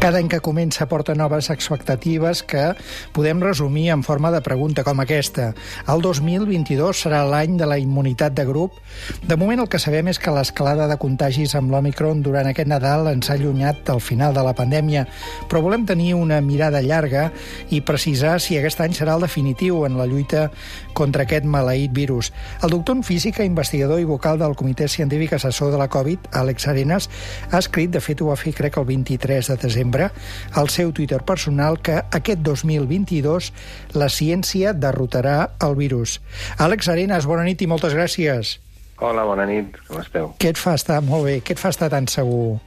Cada any que comença porta noves expectatives que podem resumir en forma de pregunta com aquesta. El 2022 serà l'any de la immunitat de grup. De moment el que sabem és que l'escalada de contagis amb l'Omicron durant aquest Nadal ens ha allunyat del final de la pandèmia, però volem tenir una mirada llarga i precisar si aquest any serà el definitiu en la lluita contra aquest maleït virus. El doctor en física, investigador i vocal del Comitè Científic Assessor de la Covid, Àlex Arenas, ha escrit, de fet ho va fer crec el 23 de desembre, desembre al seu Twitter personal que aquest 2022 la ciència derrotarà el virus. Àlex Arenas, bona nit i moltes gràcies. Hola, bona nit, com esteu? Què et fa estar molt bé? Què et fa estar tan segur?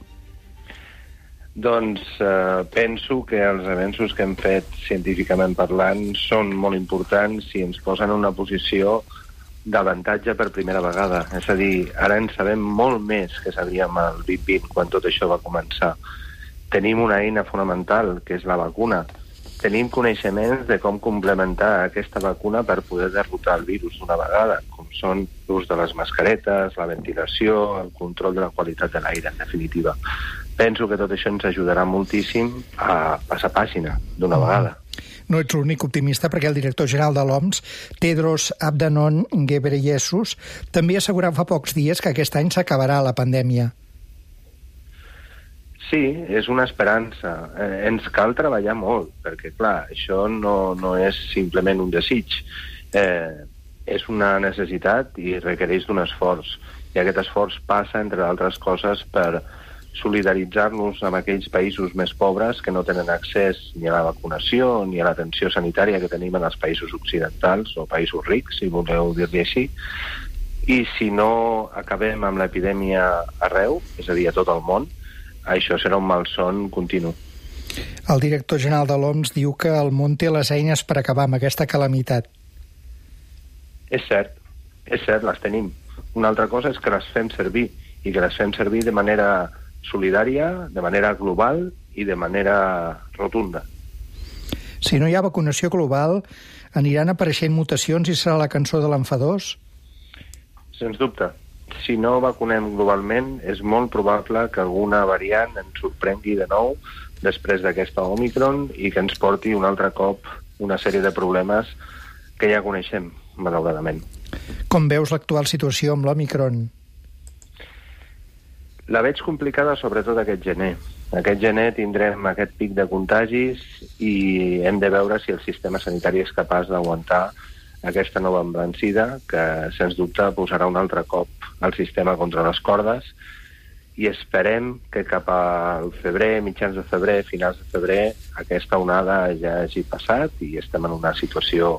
Doncs eh, penso que els avenços que hem fet científicament parlant són molt importants i ens posen en una posició d'avantatge per primera vegada. És a dir, ara en sabem molt més que sabíem el 2020 quan tot això va començar tenim una eina fonamental, que és la vacuna. Tenim coneixements de com complementar aquesta vacuna per poder derrotar el virus d'una vegada, com són l'ús de les mascaretes, la ventilació, el control de la qualitat de l'aire, en definitiva. Penso que tot això ens ajudarà moltíssim a passar pàgina d'una vegada. No ets l'únic optimista perquè el director general de l'OMS, Tedros Adhanom Ghebreyesus, també assegurava fa pocs dies que aquest any s'acabarà la pandèmia. Sí, és una esperança. Eh, ens cal treballar molt, perquè, clar, això no, no és simplement un desig. Eh, és una necessitat i requereix d'un esforç. I aquest esforç passa, entre altres coses, per solidaritzar-nos amb aquells països més pobres que no tenen accés ni a la vacunació ni a l'atenció sanitària que tenim en els països occidentals o països rics, si voleu dir-li així. I si no acabem amb l'epidèmia arreu, és a dir, a tot el món, això serà un malson continu. El director general de l'OMS diu que el món té les eines per acabar amb aquesta calamitat. És cert, és cert, les tenim. Una altra cosa és que les fem servir, i que les fem servir de manera solidària, de manera global i de manera rotunda. Si no hi ha vacunació global, aniran apareixent mutacions i serà la cançó de l'enfadós? Sens dubte si no vacunem globalment, és molt probable que alguna variant ens sorprengui de nou després d'aquesta Omicron i que ens porti un altre cop una sèrie de problemes que ja coneixem, malauradament. Com veus l'actual situació amb l'Omicron? La veig complicada sobretot aquest gener. Aquest gener tindrem aquest pic de contagis i hem de veure si el sistema sanitari és capaç d'aguantar aquesta nova emblancida que, sens dubte, posarà un altre cop el sistema contra les cordes i esperem que cap al febrer, mitjans de febrer, finals de febrer, aquesta onada ja hagi passat i estem en una situació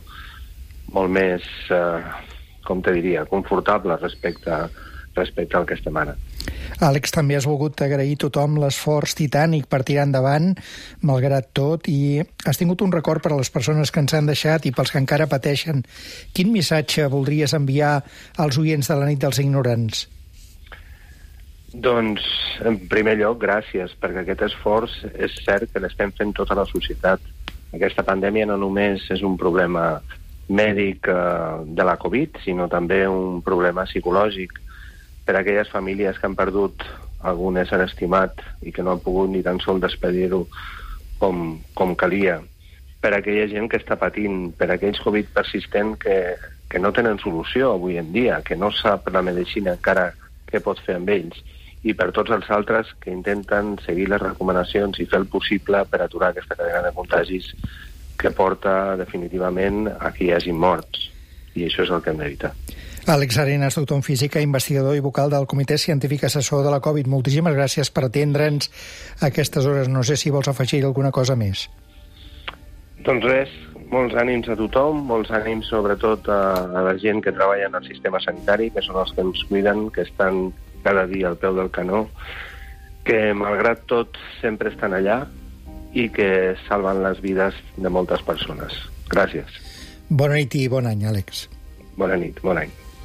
molt més, eh, com te diria, confortable respecte, respecte al que estem ara. Àlex, també has volgut agrair a tothom l'esforç titànic per tirar endavant, malgrat tot, i has tingut un record per a les persones que ens han deixat i pels que encara pateixen. Quin missatge voldries enviar als oients de la nit dels ignorants? Doncs, en primer lloc, gràcies, perquè aquest esforç és cert que l'estem fent tota la societat. Aquesta pandèmia no només és un problema mèdic eh, de la Covid, sinó també un problema psicològic per a aquelles famílies que han perdut algun ésser estimat i que no han pogut ni tan sol despedir-ho com, com calia, per a aquella gent que està patint, per a aquells Covid persistent que, que no tenen solució avui en dia, que no sap la medicina encara què pot fer amb ells, i per tots els altres que intenten seguir les recomanacions i fer el possible per aturar aquesta cadena de contagis que porta definitivament a que hi hagi morts. I això és el que hem d'evitar. Àlex Arenas, doctor en física, investigador i vocal del Comitè Científic Assessor de la Covid. Moltíssimes gràcies per atendre'ns a aquestes hores. No sé si vols afegir alguna cosa més. Doncs res, molts ànims a tothom, molts ànims sobretot a, a la gent que treballa en el sistema sanitari, que són els que ens cuiden, que estan cada dia al peu del canó, que malgrat tot sempre estan allà i que salven les vides de moltes persones. Gràcies. Bona nit i bon any, Àlex. Bona nit, bon any.